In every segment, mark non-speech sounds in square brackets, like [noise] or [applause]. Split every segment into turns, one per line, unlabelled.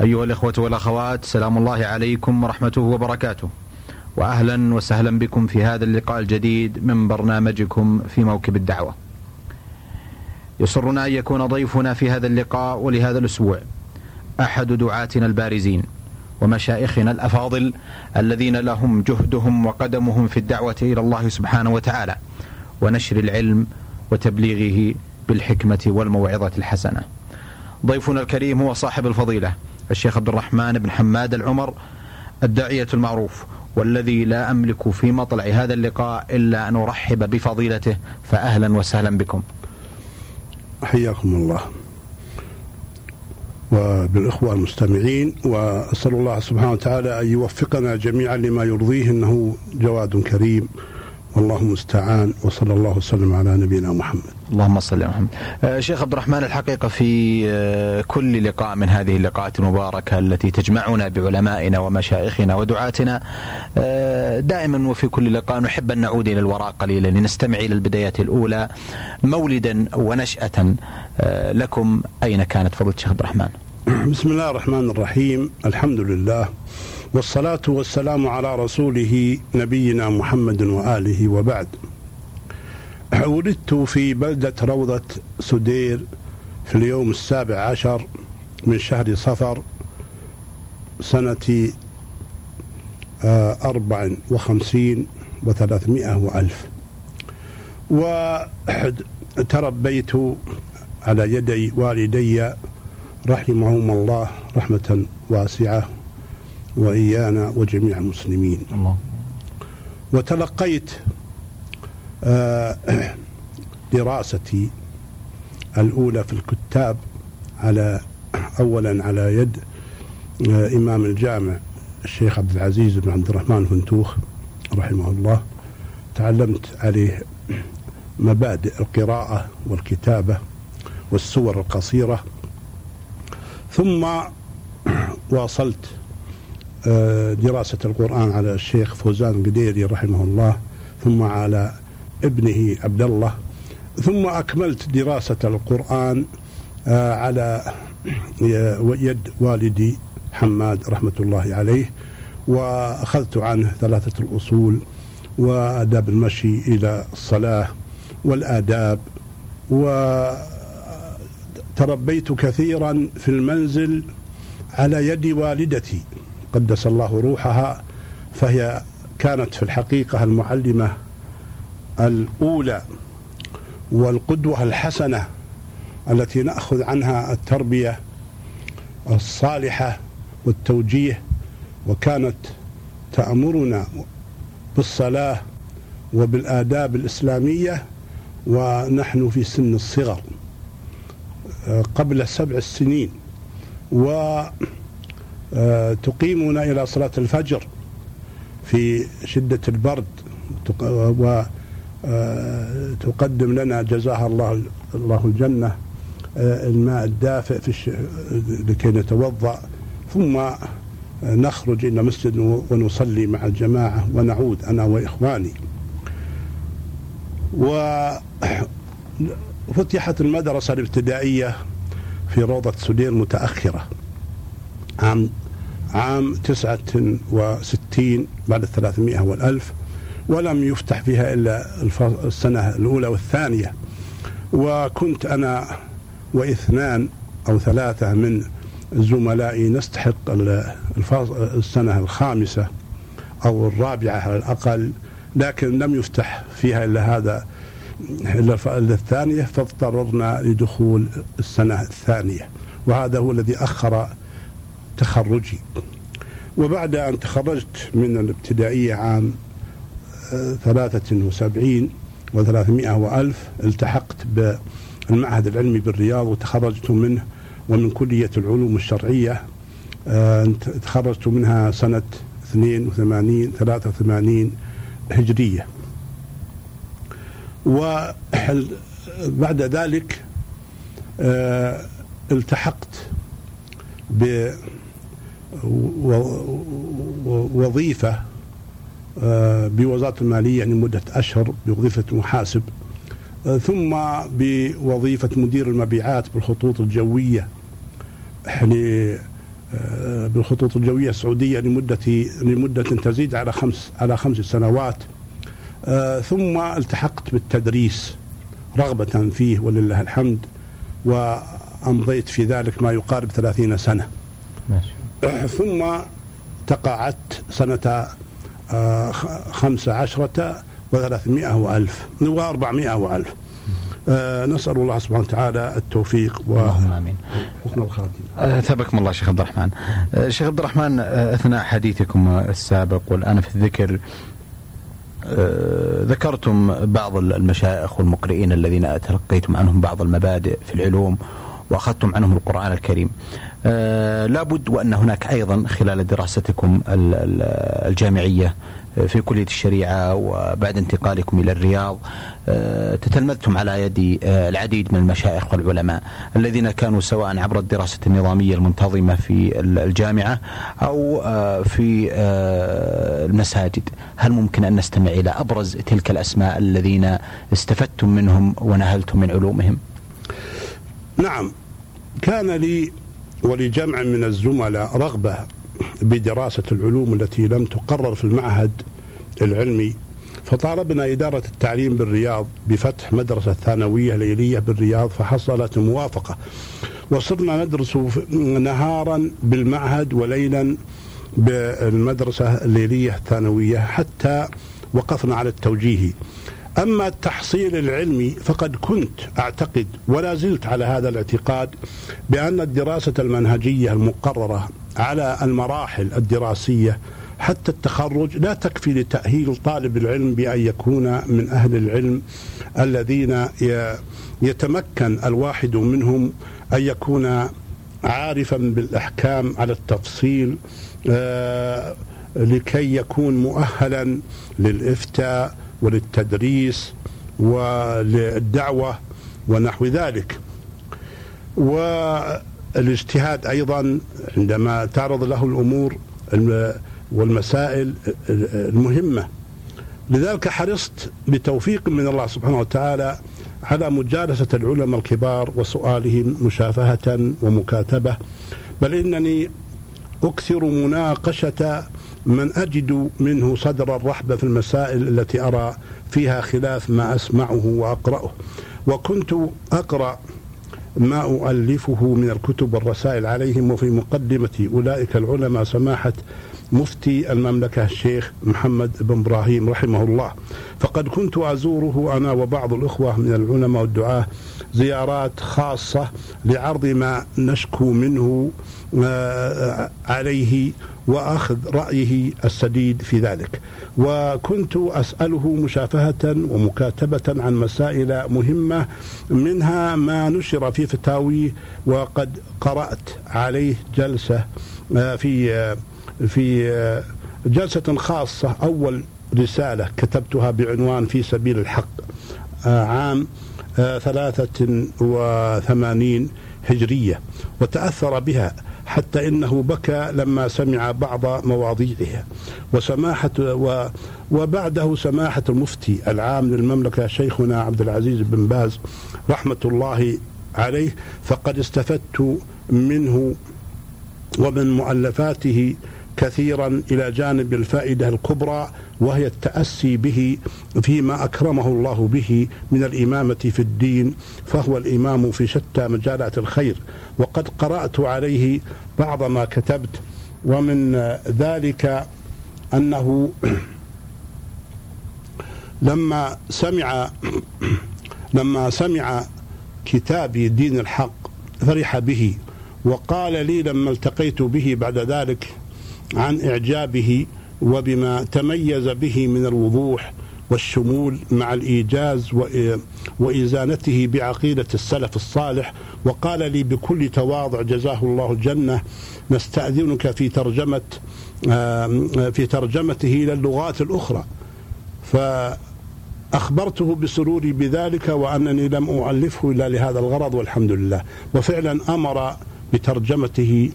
أيها الإخوة والأخوات سلام الله عليكم ورحمته وبركاته. وأهلا وسهلا بكم في هذا اللقاء الجديد من برنامجكم في موكب الدعوة. يسرنا أن يكون ضيفنا في هذا اللقاء ولهذا الأسبوع أحد دعاتنا البارزين ومشايخنا الأفاضل الذين لهم جهدهم وقدمهم في الدعوة إلى الله سبحانه وتعالى ونشر العلم وتبليغه بالحكمة والموعظة الحسنة. ضيفنا الكريم هو صاحب الفضيلة الشيخ عبد الرحمن بن حماد العمر الداعية المعروف والذي لا أملك في مطلع هذا اللقاء إلا أن أرحب بفضيلته فأهلا وسهلا بكم.
حياكم الله. وبالإخوة المستمعين وأسأل الله سبحانه وتعالى أن يوفقنا جميعا لما يرضيه إنه جواد كريم. والله المستعان وصلى الله وسلم على نبينا محمد.
اللهم صل على محمد. آه، شيخ عبد الرحمن الحقيقة في آه، كل لقاء من هذه اللقاءات المباركة التي تجمعنا بعلمائنا ومشايخنا ودعاتنا آه، دائما وفي كل لقاء نحب أن نعود إلى الوراء قليلا لنستمع إلى البدايات الأولى. مولدا ونشأة لكم أين كانت؟ فضيلة الشيخ عبد الرحمن.
بسم الله الرحمن الرحيم. الحمد لله. والصلاة والسلام على رسوله نبينا محمد وآله وبعد. ولدت في بلدة روضة سدير في اليوم السابع عشر من شهر صفر سنة آه، أربع وخمسين وثلاثمائة وألف. وتربيت على يدي والدي رحمهما الله رحمة واسعة. وإيانا وجميع المسلمين. الله. وتلقيت آه، دراستي الأولى في الكتاب على أولا على يد آه، إمام الجامع الشيخ عبد العزيز بن عبد الرحمن فنتوخ رحمه الله. تعلمت عليه مبادئ القراءة والكتابة والسور القصيرة. ثم واصلت دراسة القرآن على الشيخ فوزان قديري رحمه الله ثم على ابنه عبد الله ثم أكملت دراسة القرآن آه، على [clears throat] يد والدي حماد رحمة الله عليه وأخذت عنه ثلاثة الأصول وآداب المشي إلى الصلاة والآداب وتربيت كثيرا في المنزل على يد والدتي. قدس الله روحها فهي كانت في الحقيقة المعلمة الأولى والقدوة الحسنة التي نأخذ عنها التربية الصالحة والتوجيه وكانت تأمرنا بالصلاة وبالآداب الإسلامية ونحن في سن الصغر قبل سبع سنين و آه، تقيمنا إلى صلاة الفجر في شدة البرد. وتقدم آه، لنا جزاها الله الله الجنة آه، الماء الدافئ في لكي نتوضأ. ثم نخرج إلى مسجد ونصلي مع الجماعة ونعود أنا وإخواني. وفتحت [coughs] المدرسة الابتدائية في روضة سدير متأخرة عام عام تسعة وستين بعد الثلاثمائة والألف ولم يفتح فيها إلا السنة الأولى والثانية. وكنت أنا واثنان أو ثلاثة من زملائي نستحق السنة الخامسة أو الرابعة على الأقل لكن لم يفتح فيها إلا هذا إلا الثانية فاضطررنا لدخول السنة الثانية. وهذا هو الذي أخر تخرجي. وبعد أن تخرجت من الابتدائية عام آه، ثلاثة وسبعين وثلاثمائة وألف التحقت بالمعهد العلمي بالرياض وتخرجت منه ومن كلية العلوم الشرعية آه، تخرجت منها سنة 82 83 هجرية. وبعد ذلك آه، التحقت بوظيفة آه، بوزارة المالية يعني مدة أشهر بوظيفة محاسب آه، ثم بوظيفة مدير المبيعات بالخطوط الجوية. يعني بالخطوط الجوية السعودية لمدة لمدة تزيد على خمس على خمس سنوات. ثم التحقت بالتدريس رغبة فيه ولله الحمد وأمضيت في ذلك ما يقارب ثلاثين سنة. ماشي. [coughs] ثم تقاعدت سنة آه، خمسة عشرة وثلاثمائة وألف وأربعمائة وألف آه نسأل الله سبحانه وتعالى التوفيق
و اللهم آمين. آه الله شيخ عبد الرحمن. آه شيخ عبد الرحمن أثناء حديثكم السابق والآن في الذكر ذكرتم بعض المشايخ والمقرئين الذين تلقيتم عنهم بعض المبادئ في العلوم وأخذتم عنهم القرآن الكريم. آه، لابد وأن هناك أيضا خلال دراستكم الجامعية في كلية الشريعة وبعد انتقالكم إلى الرياض آه، تتلمذتم على يد آه، العديد من المشايخ والعلماء الذين كانوا سواء عبر الدراسة النظامية المنتظمة في الجامعة أو آه، في المساجد هل ممكن أن نستمع إلى أبرز تلك الأسماء الذين استفدتم منهم ونهلتم من علومهم
نعم. كان لي ولجمع من الزملاء رغبة بدراسة العلوم التي لم تقرر في المعهد العلمي فطالبنا إدارة التعليم بالرياض بفتح مدرسة ثانوية ليلية بالرياض فحصلت موافقة. وصرنا ندرس نهارا بالمعهد وليلا بالمدرسة الليلية الثانوية حتى وقفنا على التوجيه. أما التحصيل العلمي فقد كنت أعتقد ولا زلت على هذا الاعتقاد بأن الدراسة المنهجية المقررة على المراحل الدراسية حتى التخرج لا تكفي لتأهيل طالب العلم بأن يكون من أهل العلم الذين يتمكن الواحد منهم أن يكون عارفا بالأحكام على التفصيل آه، لكي يكون مؤهلا للإفتاء وللتدريس وللدعوة ونحو ذلك. والاجتهاد أيضا عندما تعرض له الأمور والمسائل المهمة. لذلك حرصت بتوفيق من الله سبحانه وتعالى على مجالسة العلماء الكبار وسؤالهم مشافهة ومكاتبة. بل إنني أكثر مناقشة من أجد منه صدر الرحبة في المسائل التي أرى فيها خلاف ما أسمعه وأقرأه. وكنت أقرأ ما أؤلفه من الكتب والرسائل عليهم وفي مقدمة أولئك العلماء سماحة مفتي المملكة الشيخ محمد بن إبراهيم رحمه الله. فقد كنت أزوره أنا وبعض الأخوة من العلماء والدعاة زيارات خاصة لعرض ما نشكو منه آه، عليه وأخذ رأيه السديد في ذلك. وكنت أسأله مشافهة ومكاتبة عن مسائل مهمة منها ما نشر في فتاويه وقد قرأت عليه جلسة آه، في آه، في آه، جلسة خاصة أول رسالة كتبتها بعنوان في سبيل الحق عام ثلاثة وثمانين هجرية وتأثر بها حتى إنه بكى لما سمع بعض مواضيعها. وسماحه و وبعده سماحة المفتي العام للمملكة شيخنا عبد العزيز بن باز رحمة الله عليه فقد استفدت منه ومن مؤلفاته كثيرا إلى جانب الفائدة الكبرى وهي التأسي به فيما أكرمه الله به من الإمامة في الدين فهو الإمام في شتى مجالات الخير. وقد قرأت عليه بعض ما كتبت ومن ذلك أنه [clears throat] لما سمع [clears throat] لما سمع كتابي دين الحق فرح به وقال لي لما التقيت به بعد ذلك عن إعجابه وبما تميز به من الوضوح والشمول مع الإيجاز وإزانته بعقيدة السلف الصالح. وقال لي بكل تواضع جزاه الله الجنة نستأذنك في ترجمة في ترجمته إلى اللغات الأخرى. فأخبرته بسروري بذلك وأنني لم أؤلفه إلا لهذا الغرض والحمد لله. وفعلا أمر بترجمته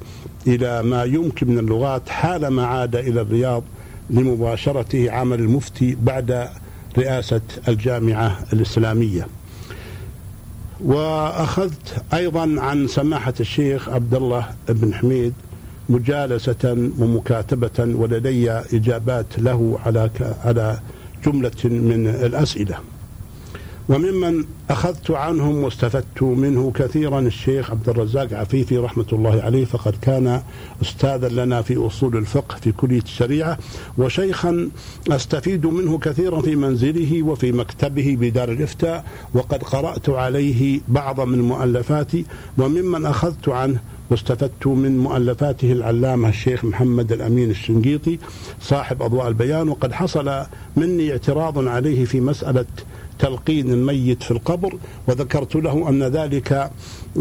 إلى ما يمكن من اللغات حالما عاد إلى الرياض لمباشرته عمل المفتي بعد رئاسة الجامعة الإسلامية. وأخذت أيضا عن سماحة الشيخ عبد الله بن حميد مجالسة ومكاتبة ولدي إجابات له على على جملة من الأسئلة. وممن أخذت عنهم واستفدت منه كثيرا الشيخ عبد الرزاق عفيفي رحمة الله عليه فقد كان أستاذا لنا في أصول الفقه في كلية الشريعة وشيخا أستفيد منه كثيرا في منزله وفي مكتبه بدار الإفتاء وقد قرأت عليه بعض من مؤلفاتي وممن أخذت عنه واستفدت من مؤلفاته العلامة الشيخ محمد الأمين الشنقيطي صاحب أضواء البيان وقد حصل مني اعتراض عليه في مسألة تلقين الميت في القبر وذكرت له أن ذلك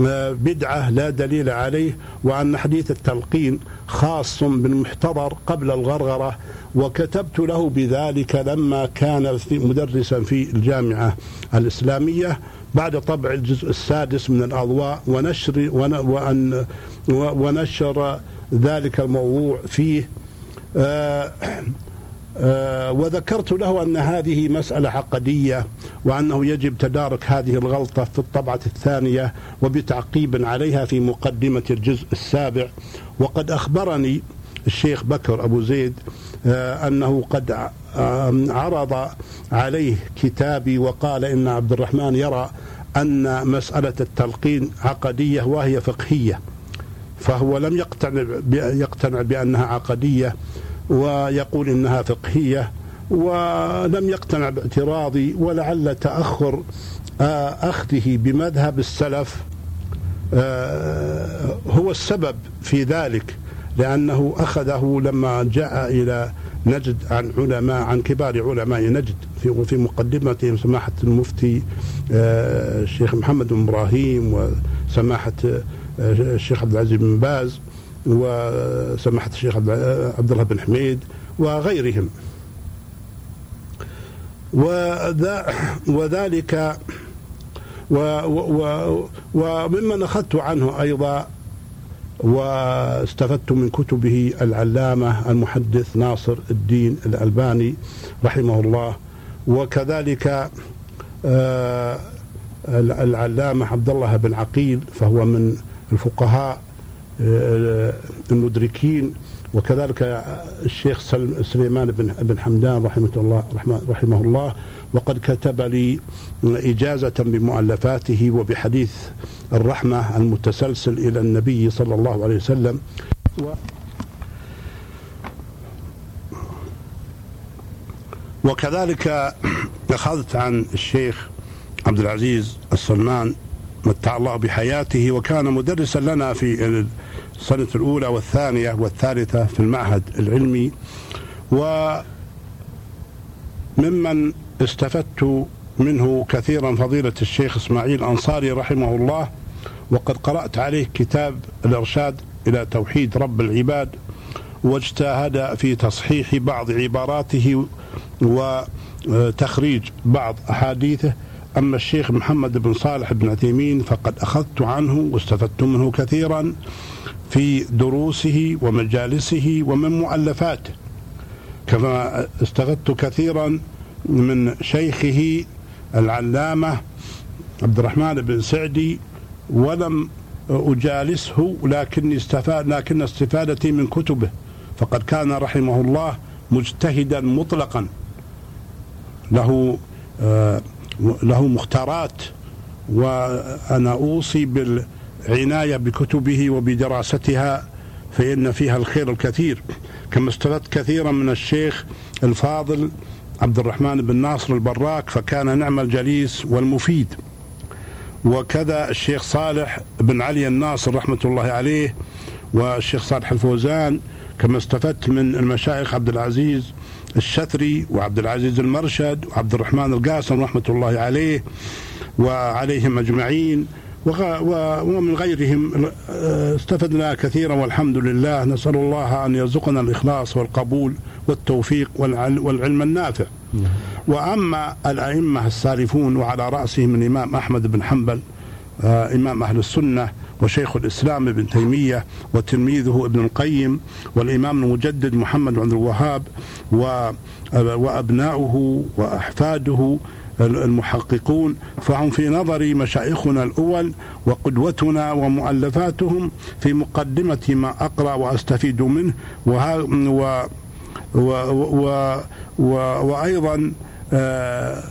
آه، بدعة لا دليل عليه وأن حديث التلقين خاص بالمحتضر قبل الغرغرة وكتبت له بذلك لما كان في مدرسا في الجامعة الإسلامية بعد طبع الجزء السادس من الأضواء ونشر وأن ونشر ذلك الموضوع فيه. آه وذكرت له أن هذه مسألة عقدية وأنه يجب تدارك هذه الغلطة في الطبعة الثانية وبتعقيب عليها في مقدمة الجزء السابع. وقد أخبرني الشيخ بكر أبو زيد آه، أنه قد آه، عرض عليه كتابي وقال إن عبد الرحمن يرى أن مسألة التلقين عقدية وهي فقهية فهو لم يقتنع يقتنع بأنها عقدية. ويقول إنها فقهية ولم يقتنع باعتراضي ولعل تأخر آه، أخذه بمذهب السلف آه، هو السبب في ذلك لأنه أخذه لما جاء إلى نجد عن علماء عن كبار علماء نجد في في مقدمتهم سماحة المفتي آه، الشيخ محمد بن إبراهيم وسماحة الشيخ عبد العزيز بن باز. وسماحة الشيخ عبد الله بن حميد وغيرهم. وذلك وممن أخذت عنه أيضا واستفدت من كتبه العلامة المحدث ناصر الدين الألباني رحمه الله وكذلك آه، العلامة عبد الله بن عقيل فهو من الفقهاء المدركين وكذلك الشيخ سليمان بن بن حمدان رحمه الله رحمه الله وقد كتب لي إجازة بمؤلفاته وبحديث الرحمة المتسلسل إلى النبي صلى الله عليه وسلم. وكذلك أخذت عن الشيخ عبد العزيز السلمان متع الله بحياته وكان مدرسا لنا في السنة الأولى والثانية والثالثة في المعهد العلمي. وممن استفدت منه كثيرا فضيلة الشيخ إسماعيل أنصاري رحمه الله وقد قرأت عليه كتاب الإرشاد إلى توحيد رب العباد واجتهد في تصحيح بعض عباراته وتخريج بعض أحاديثه أما الشيخ محمد بن صالح بن عثيمين فقد أخذت عنه واستفدت منه كثيرا في دروسه ومجالسه ومن مؤلفاته كما استفدت كثيرا من شيخه العلامة عبد الرحمن بن سعدي ولم أجالسه لكني استفاد لكن استفادتي من كتبه فقد كان رحمه الله مجتهدا مطلقا. له آه له مختارات وأنا أوصي بالعناية بكتبه وبدراستها فإن فيها الخير الكثير. كما استفدت كثيرا من الشيخ الفاضل عبد الرحمن بن ناصر البراك فكان نعم الجليس والمفيد. وكذا الشيخ صالح بن علي الناصر رحمة الله عليه والشيخ صالح الفوزان. كما استفدت من المشايخ عبد العزيز الشثري وعبد العزيز المرشد وعبد الرحمن القاسم رحمة الله عليه وعليهم أجمعين ومن غيرهم استفدنا كثيرا والحمد لله. نسأل الله أن يرزقنا الإخلاص والقبول والتوفيق والعلم النافع. وأما الأئمة السالفون وعلى رأسهم الإمام أحمد بن حنبل آه، إمام أهل السنة وشيخ الإسلام ابن تيمية وتلميذه ابن القيم والإمام المجدد محمد عبد الوهاب وأبناؤه وأحفاده المحققون. فهم في نظري مشايخنا الأول وقدوتنا ومؤلفاتهم في مقدمة ما أقرأ وأستفيد منه. وها و و و و وأيضا آه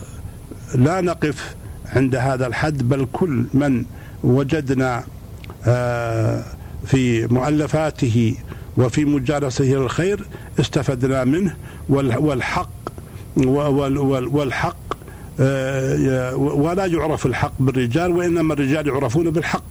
لا نقف عند هذا الحد بل كل من وجدنا في مؤلفاته وفي مجالسه للخير استفدنا منه والحق والحق آه، ولا يعرف الحق بالرجال وإنما الرجال يعرفون بالحق.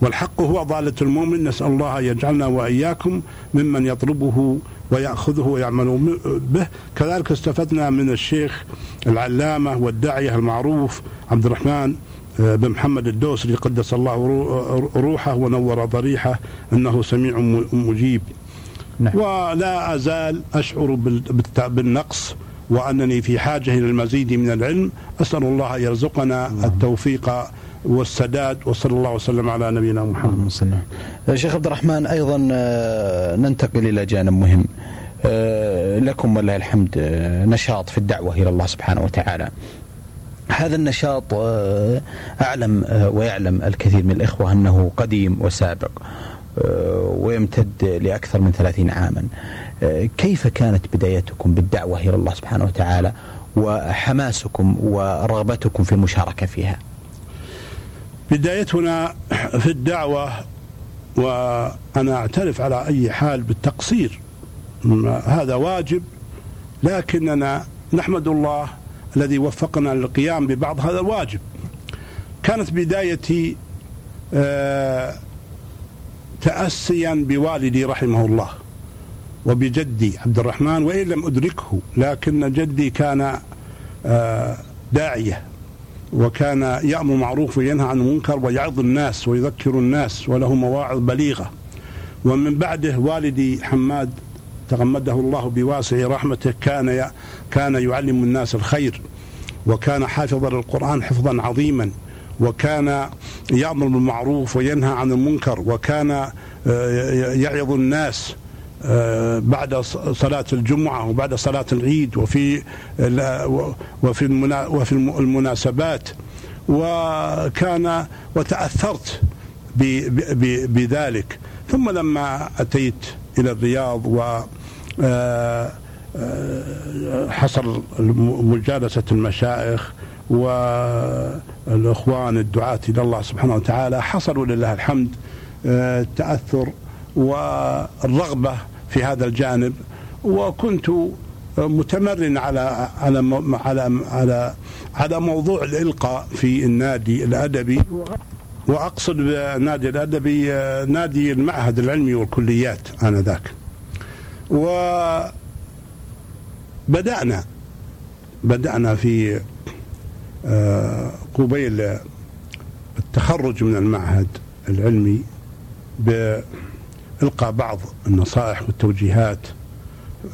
والحق هو ضالة المؤمن نسأل الله يجعلنا وإياكم ممن يطلبه ويأخذه ويعمل به. كذلك استفدنا من الشيخ العلامة والداعية المعروف عبد الرحمن آه، بن محمد الدوسري قدس الله روحه ونور ضريحه إنه سميع مجيب نعم. ولا أزال أشعر بالنقص وأنني في حاجة إلى المزيد من العلم أسأل الله أن يرزقنا التوفيق والسداد وصلى الله وسلم على نبينا محمد.
شيخ عبد الرحمن أيضا آه، ننتقل إلى جانب مهم. آه، لكم ولله الحمد آه، نشاط في الدعوة إلى الله سبحانه وتعالى. هذا النشاط أعلم ويعلم الكثير من الإخوة أنه قديم وسابق ويمتد لأكثر من ثلاثين عاما. كيف كانت بدايتكم بالدعوة إلى الله سبحانه وتعالى وحماسكم ورغبتكم في المشاركة فيها؟
بدايتنا في الدعوة وأنا أعترف على أي حال بالتقصير هذا واجب لكننا نحمد الله الذي وفقنا للقيام ببعض هذا الواجب كانت بدايتي آه، تأسيا بوالدي رحمه الله وبجدي عبد الرحمن وإن لم أدركه لكن جدي كان آه، داعية وكان يأمر معروف وينهى عن المنكر ويعظ الناس ويذكر الناس وله مواعظ بليغة. ومن بعده والدي حماد تغمده الله بواسع رحمته كان كان يعلم الناس الخير وكان حافظا للقرآن حفظا عظيما وكان يأمر بالمعروف وينهى عن المنكر وكان آه، يعظ الناس آه، بعد صلاة الجمعة وبعد صلاة العيد وفي وفي وفي المناسبات. وكان وتأثرت بذلك. ثم لما أتيت إلى الرياض و آه، آه، حصل مجالسة المشايخ والإخوان الدعاة إلى الله سبحانه وتعالى. حصلوا لله الحمد التأثر والرغبة في هذا الجانب. وكنت متمرن على على على على على موضوع الإلقاء في النادي الأدبي. وأقصد بالنادي الادبي نادي المعهد العلمي والكليات آنذاك. وبدانا بدأنا في آه، قبيل التخرج من المعهد العلمي إلقاء بعض النصائح والتوجيهات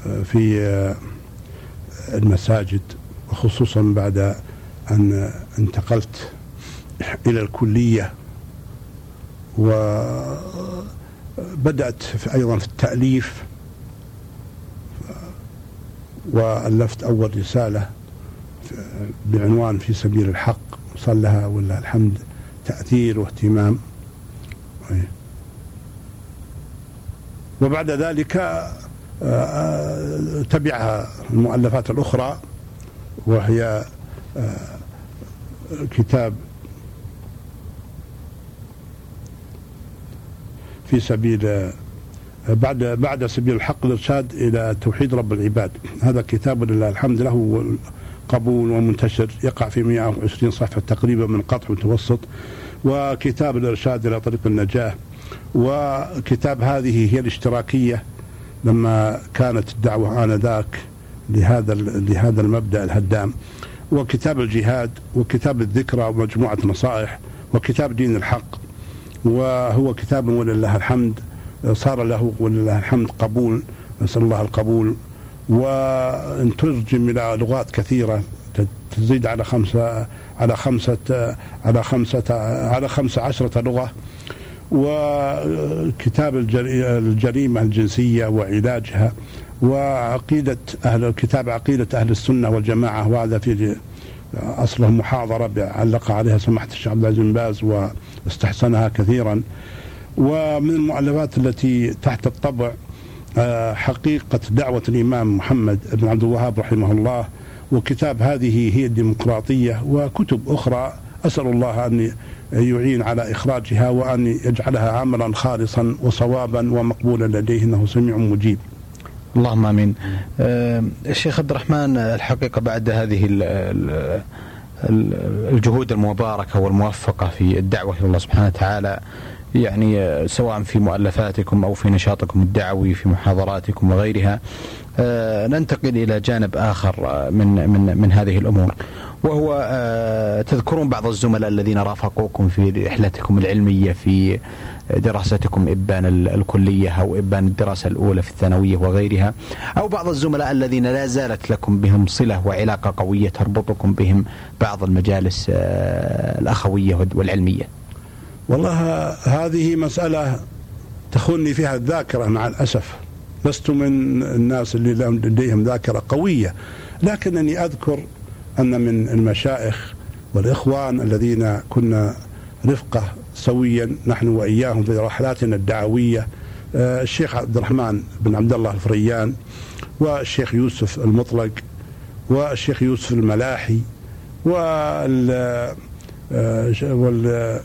آه، في آه، المساجد وخصوصا بعد أن انتقلت إلى الكلية. وبدأت في أيضا في التأليف. وألفت أول رسالة بعنوان في سبيل الحق. وصل لها ولله الحمد. تأثير واهتمام. وبعد ذلك آه، آه، تبعها المؤلفات الأخرى وهي آه، كتاب في سبيل بعد بعد سبيل الحق الارشاد إلى توحيد رب العباد. هذا كتاب لله الحمد له قبول ومنتشر يقع في 120 صفحة تقريبا من قطع متوسط وكتاب الإرشاد إلى طريق النجاه وكتاب هذه هي الاشتراكية لما كانت الدعوة آنذاك لهذا لهذا المبدأ الهدام. وكتاب الجهاد وكتاب الذكرى ومجموعة نصائح وكتاب دين الحق. وهو كتاب ولله الحمد صار له ولله الحمد قبول نسأل الله القبول. وترجم إلى لغات كثيرة تزيد على خمسة على خمسة على خمسة على خمسة عشرة لغة. وكتاب الجريمة الجنسية وعلاجها وعقيدة أهل كتاب عقيدة أهل السنة والجماعة وهذا في أصله محاضرة علق عليها سماحة الشيخ عبد العزيز بن باز واستحسنها كثيرا. ومن المؤلفات التي تحت الطبع آه، حقيقة دعوة الإمام محمد بن عبد الوهاب رحمه الله وكتاب هذه هي الديمقراطية وكتب أخرى. أسأل الله أن يعين على إخراجها وأن يجعلها عملا خالصا وصوابا ومقبولا لديه إنه سميع مجيب.
اللهم آمين. آه، الشيخ عبد الرحمن الحقيقة بعد هذه الجهود المباركة والموفقة في الدعوة إلى الله سبحانه وتعالى يعني آه، سواء في مؤلفاتكم أو في نشاطكم الدعوي في محاضراتكم وغيرها آه، ننتقل إلى جانب آخر من من من هذه الأمور. وهو تذكرون بعض الزملاء الذين رافقوكم في رحلتكم العلمية في دراستكم إبان الكلية أو إبان الدراسة الأولى في الثانوية وغيرها أو بعض الزملاء الذين لا زالت لكم بهم صلة وعلاقة قوية تربطكم بهم بعض المجالس آه، الأخوية والعلمية.
والله هذه مسألة تخوني فيها الذاكرة مع الأسف. لست من الناس اللي لديهم ذاكرة قوية لكنني أذكر أن من المشائخ والإخوان الذين كنا رفقة سويا نحن وإياهم في رحلاتنا الدعوية آه، الشيخ عبد الرحمن بن عبد الله الفريان والشيخ يوسف المطلق والشيخ يوسف الملاحي وال آه،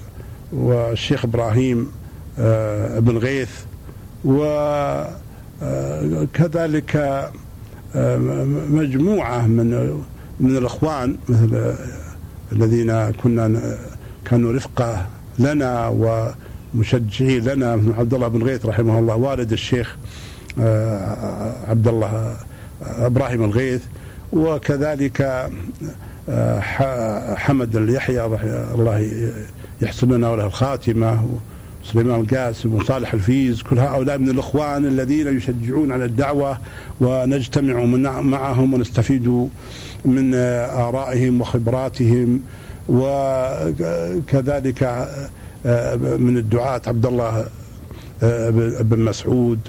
والشيخ إبراهيم آه، بن غيث وكذلك مجموعة من من الإخوان مثل الذين كنا كانوا رفقة لنا ومشجعين لنا عبد الله بن غيث رحمه الله والد الشيخ آه، عبد الله آه، إبراهيم الغيث وكذلك آه، حمد اليحيى الله يحسن لنا وله الخاتمة سليمان القاسم وصالح الفيز كل هؤلاء من الإخوان الذين يشجعون على الدعوة ونجتمع معهم ونستفيد من آرائهم وخبراتهم وكذلك آه، من الدعاة عبد الله آه، بن مسعود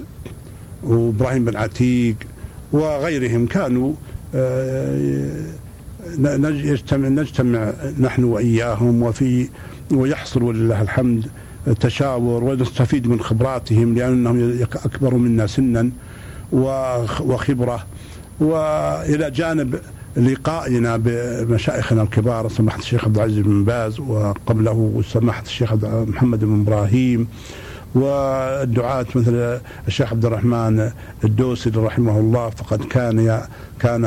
وإبراهيم بن عتيق وغيرهم كانوا آه، نجتمع, نجتمع نحن وإياهم وفي ويحصل ولله الحمد تشاور ونستفيد من خبراتهم لأنهم أكبر منا سنا وخبرة. وإلى جانب لقائنا بمشايخنا الكبار سماحة الشيخ عبد العزيز بن باز وقبله سماحة الشيخ محمد بن إبراهيم والدعاة مثل الشيخ عبد الرحمن الدوسري رحمه الله. فقد كان كان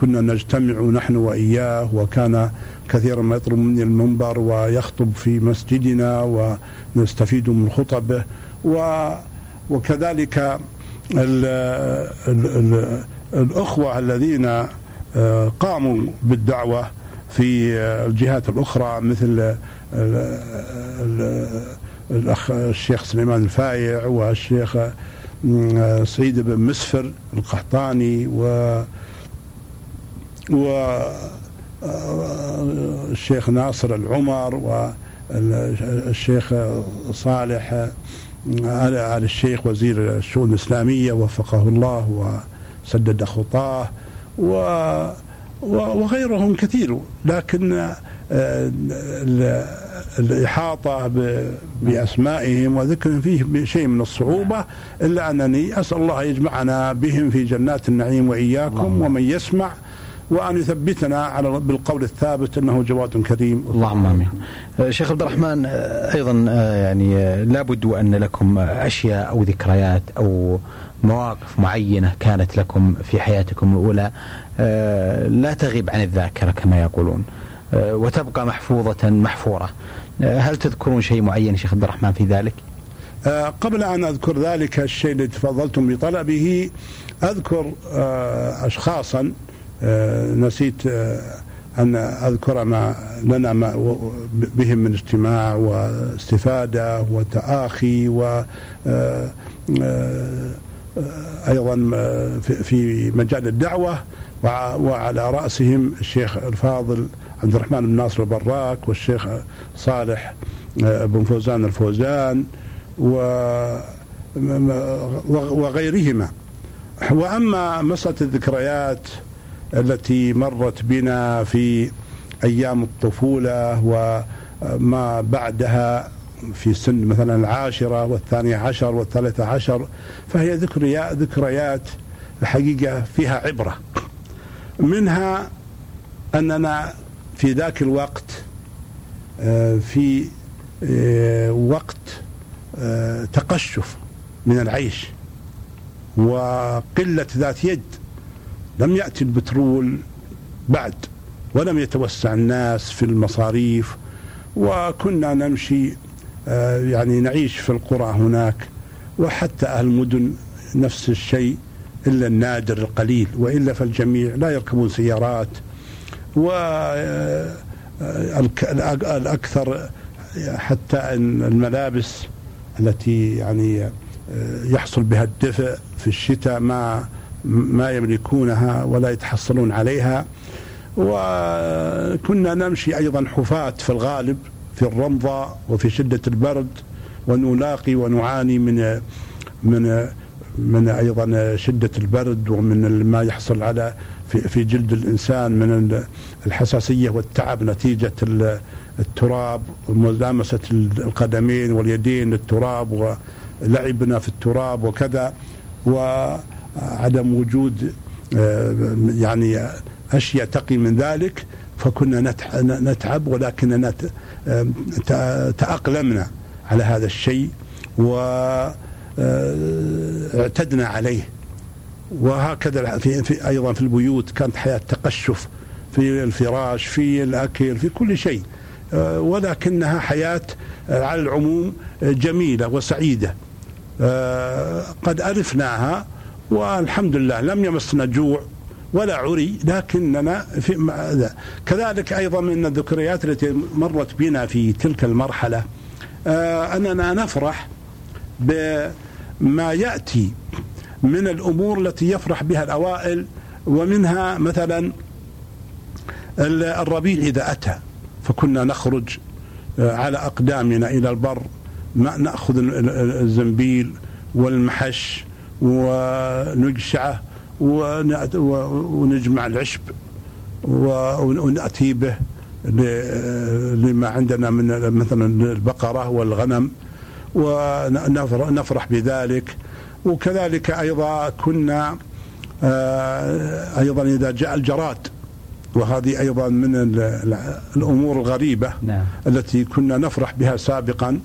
كنا نجتمع نحن وإياه وكان كثيرا ما يطلب مني المنبر ويخطب في مسجدنا ونستفيد من خطبه. وكذلك ال ال ال الأخوة الذين آه، قاموا بالدعوة في آه، الجهات الأخرى مثل الأخ الشيخ سليمان الفايع والشيخ سعيد بن مسفر القحطاني و والشيخ ناصر العمر والشيخ صالح على الشيخ وزير الشؤون الإسلامية وفقه الله سدد خطاه و وغيرهم كثير. لكن آه، الإحاطة بأسمائهم وذكرهم فيه شيء من الصعوبة إلا أنني أسأل الله يجمعنا بهم في جنات النعيم وإياكم ومن يسمع وأن يثبتنا على بالقول الثابت أنه جواد كريم.
اللهم آمين. آه، شيخ عبد الرحمن آه، أيضا يعني لابد وأن لكم أشياء أو ذكريات أو مواقف معينة كانت لكم في حياتكم الأولى آه، لا تغيب عن الذاكرة كما يقولون آه، وتبقى محفوظة محفورة آه، هل تذكرون شيء معين شيخ عبد الرحمن في ذلك؟
قبل أن أذكر ذلك الشيء الذي تفضلتم بطلبه أذكر أشخاصا نسيت أن أذكر ما لنا ما بهم من اجتماع واستفادة وتآخي و أيضا في مجال الدعوة وعلى رأسهم الشيخ الفاضل عبد الرحمن بن ناصر البراك والشيخ صالح آه، بن فوزان الفوزان وغيرهما. وأما مسألة الذكريات التي مرت بنا في أيام الطفولة وما بعدها في سن مثلا العاشرة والثانية عشر والثالثة عشر فهي ذكريات ذكريات الحقيقة فيها عبرة. منها أننا في ذاك الوقت آه، في آه، وقت آه، تقشف من العيش وقلة ذات يد. لم يأتي البترول بعد ولم يتوسع الناس في المصاريف وكنا نمشي يعني نعيش في القرى هناك وحتى أهل المدن نفس الشيء إلا النادر القليل وإلا فالجميع لا يركبون سيارات و الأكثر حتى أن الملابس التي يعني يحصل بها الدفء في الشتاء ما ما يملكونها ولا يتحصلون عليها وكنا نمشي أيضا حفاة في الغالب في الرمضة وفي شدة البرد ونلاقي ونعاني من من من أيضا شدة البرد ومن ما يحصل على في, في جلد الإنسان من الحساسية والتعب نتيجة التراب وملامسه القدمين واليدين للتراب ولعبنا في التراب وكذا وعدم وجود آه، يعني أشياء تقي من ذلك. فكنا نتعب ولكننا تأقلمنا على هذا الشيء و آه، عليه. وهكذا في, في أيضا في البيوت كانت حياة تقشف في الفراش في الأكل في كل شيء. آه، ولكنها حياة آه، على العموم جميلة وسعيدة. قد ألفناها والحمد لله لم يمسنا جوع. ولا عري لكننا في كذلك أيضا من الذكريات التي مرت بنا في تلك المرحلة أننا نفرح ما يأتي من الأمور التي يفرح بها الأوائل ومنها مثلا الربيع إذا أتى فكنا نخرج آه، على أقدامنا إلى البر نأخذ الزنبيل والمحش ونقشعه ونجمع العشب ونأتي به لما عندنا من مثلا البقرة والغنم ونفرح بذلك وكذلك أيضا كنا آه، أيضا إذا جاء الجراد وهذه أيضا من الأمور الغريبة نعم. التي كنا نفرح بها سابقا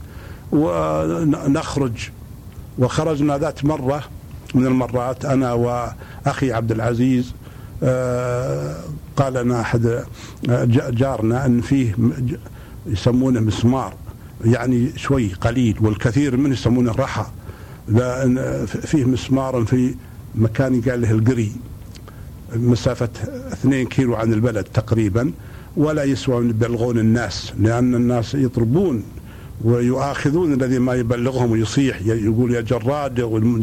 ونخرج وخرجنا ذات مرة من المرات أنا وأخي عبد العزيز آه، قال لنا أحد آه، جارنا أن فيه يسمونه مسمار يعني شوي قليل والكثير منه يسمونه رحى. لأن فيه مسمار في مكان قال له القري مسافة 2 كيلو عن البلد تقريبا ولا يسوى أن يبلغون الناس لأن الناس يطلبون ويؤاخذون الذي ما يبلغهم ويصيح. يقول يا جراد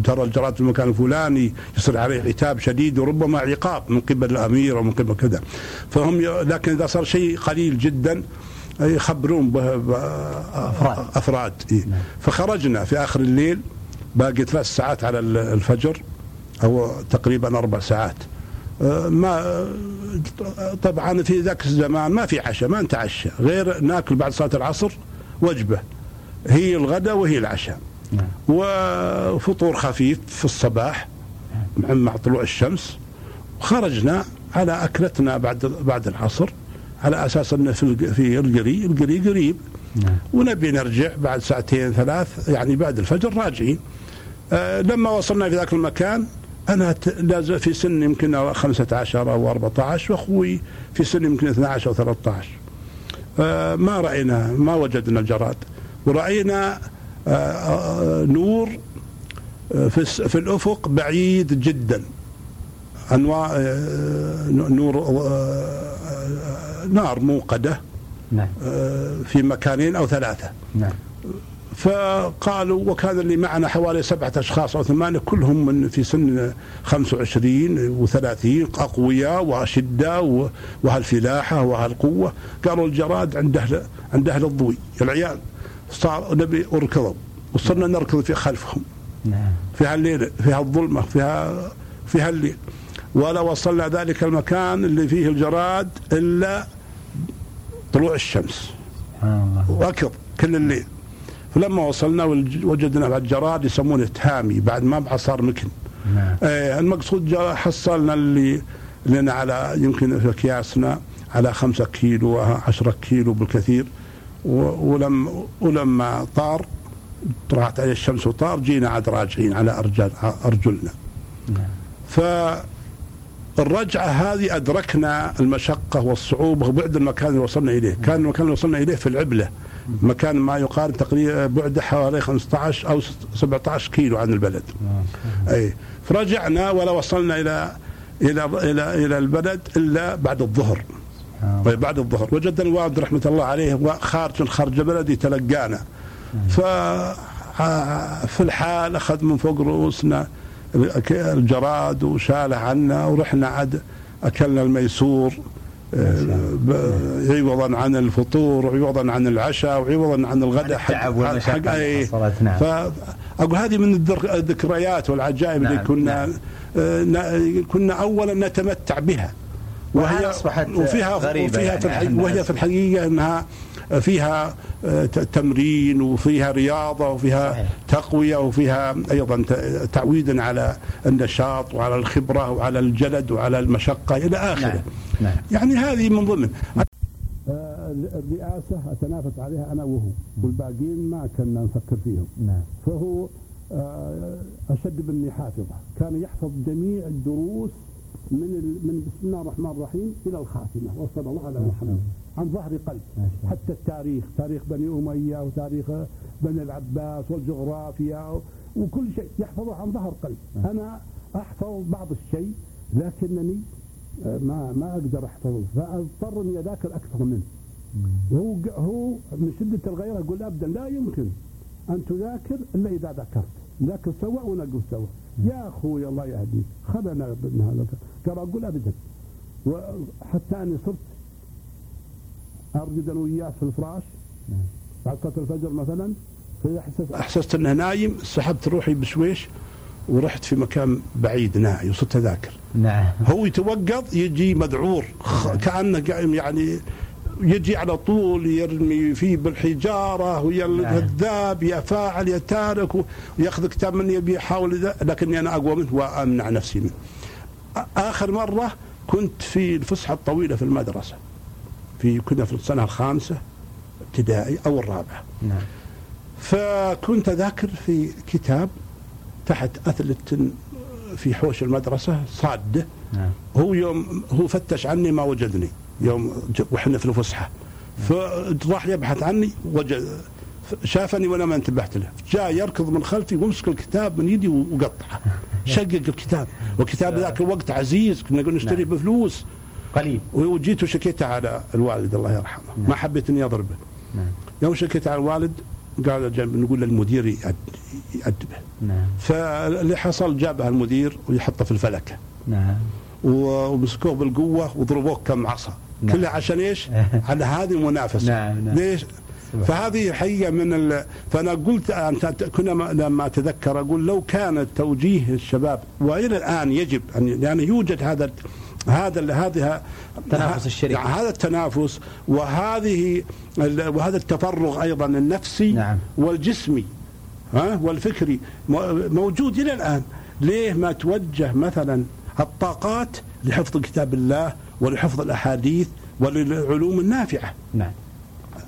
ترى الجراد في المكان الفلاني يصير عليه عتاب شديد وربما عقاب من قبل الأمير ومن قبل كذا. فهم لكن إذا صار شيء قليل جدا يخبرون به أفراد. أفراد. إيه؟ فخرجنا في آخر الليل باقي ثلاث ساعات على الفجر أو تقريبا أربع ساعات. أه، ما طبعا في ذاك الزمان ما في عشاء ما نتعشى. غير ناكل بعد صلاة العصر وجبة. هي الغداء وهي العشاء. نعم. وفطور خفيف في الصباح. مع طلوع الشمس. خرجنا على أكلتنا بعد بعد العصر. على أساس انه في في القري القري قريب. نعم. ونبي نرجع بعد ساعتين ثلاث يعني بعد الفجر راجعين. آه لما وصلنا في ذاك المكان أنا لازم في سن يمكن 15 أو 14 وأخوي في سن يمكن 12 أو 13 آه ما رأينا ما وجدنا الجراد ورأينا آه آه نور آه، في في الأفق بعيد جدا. أنواع آه، نور آه، نار موقدة
نعم.
آه، في مكانين أو ثلاثة.
نعم.
فقالوا وكان اللي معنا حوالي سبعة أشخاص أو ثمانية كلهم من في سن 25 و30 أقوياء وأشداء وهالفلاحة وهالقوة. قالوا الجراد عند أهل عند أهل الضوي العيال. صار نبي أركضوا. وصرنا نركض في خلفهم.
نعم.
في هالليل في هالظلمة في ها في هالليل. ولا وصلنا ذلك المكان اللي فيه الجراد إلا طلوع الشمس. وركض كل الليل. فلما وصلنا وجدنا بعد جراد يسمونه تهامي بعد ما بعد صار مكن.
نعم.
إيه المقصود حصلنا اللي لنا على يمكن في أكياسنا على خمسة كيلو عشرة كيلو بالكثير. ولم ولما طار طلعت عليه الشمس وطار جينا عاد راجعين على أرجل أرجلنا.
نعم.
فالرجعة هذه أدركنا المشقة والصعوبة وبعد المكان اللي وصلنا إليه. كان المكان اللي وصلنا إليه في العبلة. مكان ما يقارب تقريبا بعده حوالي 15 أو 17 كيلو عن البلد. أي. فرجعنا ولا وصلنا إلى إلى إلى إلى البلد إلا بعد الظهر.
الله.
طيب بعد الظهر. وجدنا الوالد رحمة الله عليه خارج خارج البلد يتلقانا ف في الحال أخذ من فوق رؤوسنا الجراد وشاله عنا ورحنا عد أكلنا الميسور. آه، عوضا عن الفطور وعوضا عن العشاء وعوضا عن الغداء حق
التعب اللي
أي.
حصلت، نعم.
فأقول هذه من الذكريات والعجائب اللي
نعم،
كنا
نعم.
آه، كنا أولا نتمتع بها
والآن أصبحت
وفيها
غريبة
وفيها
يعني
في الحقيقة وهي في الحقيقة إنها فيها آه، تمرين وفيها رياضة وفيها. تقوية وفيها أيضا ت- تعويدا على النشاط وعلى الخبرة وعلى الجلد وعلى المشقة إلى آخره.
نعم نعم.
يعني هذه من ضمن. الرئاسة اتنافس عليها أنا وهو. والباقيين ما كنا نفكر فيهم.
نعم.
فهو آه، أشد مني حافظة، كان يحفظ جميع الدروس من من بسم الله الرحمن الرحيم إلى الخاتمة. وصلى الله على محمد. عن ظهر قلب. حتى التاريخ تاريخ بني أمية وتاريخ بني العباس والجغرافيا وكل شيء يحفظه عن ظهر قلب. أنا أحفظ بعض الشيء لكنني آه، ما ما أقدر أحفظه. فأضطر إني أذاكر أكثر منه. وهو هو من شدة الغيرة يقول ابدا لا يمكن أن تذاكر إلا إذا ذكرت نذاكر سوا ونقول سوا. يا أخوي الله يهديك. خلنا من هذا. قال أقول ابدا. وحتى أني صرت ارقد أنا وياه في الفراش
نعم.
بعد صلاه الفجر مثلا فاذا أحسست احسست أنه نايم سحبت روحي بشويش ورحت في مكان بعيد ناعي وصرت أذاكر
نعم
هو يتوقظ يجي مذعور خ- كأنه قائم يعني يجي على طول يرمي فيه بالحجارة ويا
نعم.
الكذاب يا فاعل يا تارك وياخذ كتاب مني يبي يحاول لكني أنا أقوى منه وأمنع نفسي منه. آ- آخر مرة كنت في الفسحة الطويلة في المدرسة. في كنا في السنة الخامسة ابتدائي أو الرابعه.
نعم.
فكنت أذاكر في كتاب تحت أثلة في حوش المدرسة صاده
نعم.
هو يوم هو فتش عني ما وجدني يوم وإحنا في الفسحة. فراح يبحث عني وجد شافني وأنا ما انتبهت له. جاء يركض من خلفي ومسك الكتاب من يدي وقطعه. [laughs] شقق الكتاب. والكتاب ذاك الوقت عزيز كنا نقول نشتريه
نعم.
بفلوس.
قليل.
وجيت وشكيت على الوالد الله يرحمه.
نعم.
ما حبيت اني أضربه.
نعم.
يوم شكيت على الوالد قال نقول للمدير يأد- يأدبه.
نعم.
فاللي حصل جابها المدير ويحطه في الفلكة.
نعم.
ومسكوه بالقوة وضربوه كم عصا.
نعم.
كلها عشان إيش؟ [laughs] على هذه المنافسة.
نعم، نعم.
ليش؟ فهذه حقيقه من ال... فأنا قلت أنت كنا ما- لما أتذكر أقول لو كان توجيه الشباب وإلى الآن يجب ان يعني يوجد هذا هذا هذه
التنافس الشريف.
يعني هذا التنافس وهذه وهذا التفرغ أيضا النفسي
نعم.
والجسمي ها والفكري مو- موجود إلى الآن ليه ما توجه مثلا الطاقات لحفظ كتاب الله ولحفظ الأحاديث وللعلوم النافعة
نعم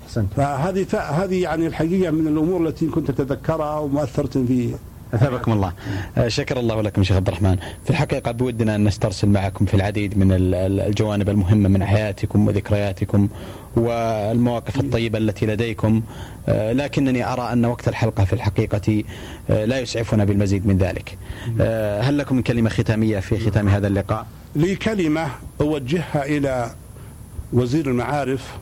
أحسنت
فهذه هذه يعني الحقيقة من الأمور التي كنت أتذكرها ومؤثره في
أثابكم الله. آه، شكر الله لكم شيخ عبد الرحمن. في الحقيقة بودنا أن نسترسل معكم في العديد من ال- ال- الجوانب المهمة من حياتكم وذكرياتكم والمواقف الطيبة التي لديكم. آه، لكنني أرى أن وقت الحلقة في الحقيقة آه، لا يسعفنا بالمزيد من ذلك. آه، هل لكم من كلمة ختامية في ختام هذا اللقاء؟
لي كلمة أوجهها إلى وزير المعارف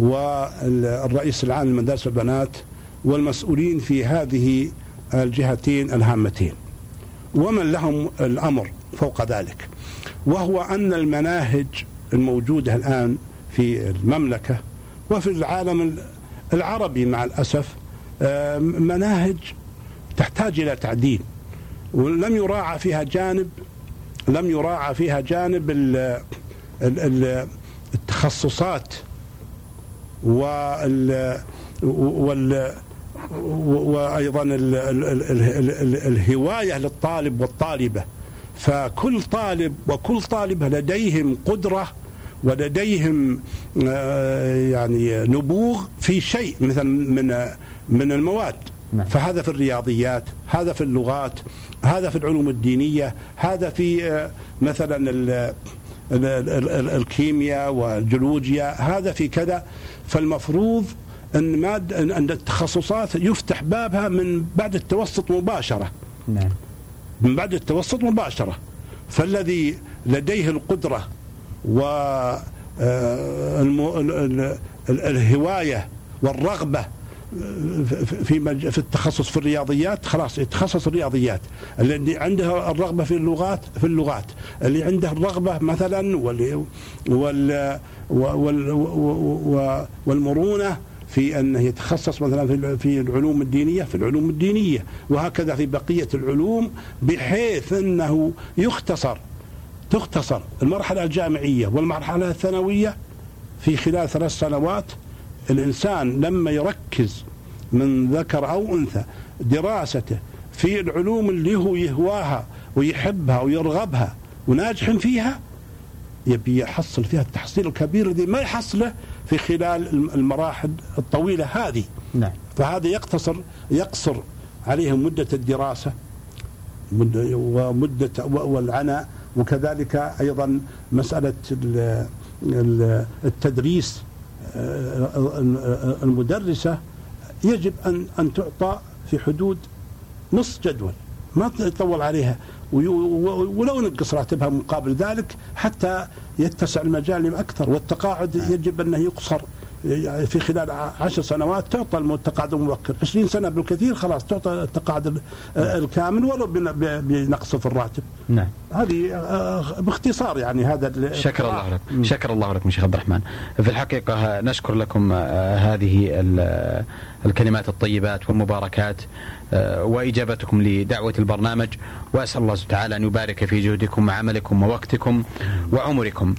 والرئيس العام لمدارس البنات والمسؤولين في هذه الجهتين الهامتين. ومن لهم الأمر فوق ذلك. وهو أن المناهج الموجودة الآن في المملكة وفي العالم العربي مع الأسف آه، مناهج تحتاج إلى تعديل. ولم يراعى فيها جانب لم يراعى فيها جانب التخصصات وال وال وأيضا الهواية للطالب والطالبة. فكل طالب وكل طالبة لديهم قدرة ولديهم آه، يعني نبوغ في شيء مثلا من من المواد. نعم. فهذا في الرياضيات هذا في اللغات هذا في العلوم الدينية هذا في آه، مثلا الكيمياء والجيولوجيا هذا في كذا. فالمفروض أن ماد ان التخصصات يفتح بابها من بعد التوسط مباشرة. نعم. من بعد التوسط مباشرة. فالذي لديه القدرة و آه، الهواية والرغبة في في التخصص في الرياضيات خلاص يتخصص الرياضيات. اللي عنده الرغبة في اللغات في اللغات. اللي عنده الرغبة مثلا وال وال وال والمرونة في انه يتخصص مثلا في العلوم الدينية في العلوم الدينية وهكذا في بقية العلوم بحيث أنه يختصر تختصر المرحلة الجامعية والمرحلة الثانوية في خلال ثلاث سنوات. الإنسان لما يركز من ذكر أو أنثى دراسته في العلوم اللي هو يهواها ويحبها ويرغبها وناجح فيها يبي يحصل فيها التحصيل الكبير الذي ما يحصله في خلال المراحل الطويلة هذه. نعم. فهذا يقتصر يقصر عليهم مدة الدراسة ومدة والعناء وكذلك أيضا مسألة التدريس المدرسة. يجب أن أن تعطى في حدود نص جدول ما يطول عليها. ولو نقص راتبها مقابل ذلك حتى يتسع المجال أكثر والتقاعد يجب أنه يقصر. في خلال عشر سنوات تعطى التقاعد المبكر 20 سنة بالكثير خلاص تعطى التقاعد الكامل ولو بنقص في الراتب. نعم. هذه آه، باختصار يعني هذا
شكر الله لك. شكر الله لكم شيخ عبد الرحمن. في الحقيقة نشكر لكم آه، هذه الكلمات الطيبات والمباركات آه، وإجابتكم لدعوة البرنامج. وأسأل الله سبحانه وتعالى أن يبارك في جهدكم وعملكم ووقتكم وعمركم.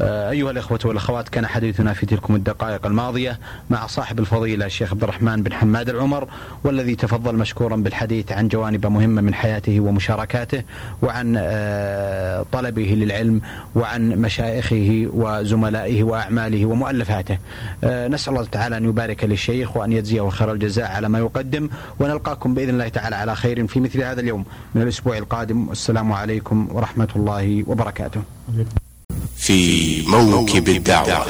آه، أيها الإخوة والأخوات كان حديثنا في تلكم الدقائق الماضية مع صاحب الفضيلة الشيخ عبد الرحمن بن حماد العمر والذي تفضل مشكورا بالحديث عن جوانب مهمة من حياته ومشاركاته وعن آه، طلبه للعلم وعن مشايخه وزملائه وأعماله ومؤلفاته. آه، نسأل الله تعالى أن يبارك للشيخ وأن يجزيه خير الجزاء على ما يقدم ونلقاكم بإذن الله تعالى على خير في مثل هذا اليوم من الأسبوع القادم. والسلام عليكم ورحمة الله وبركاته.
في موكب الدعوة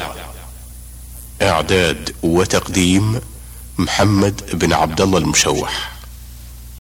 إعداد وتقديم محمد بن عبد الله المشوح.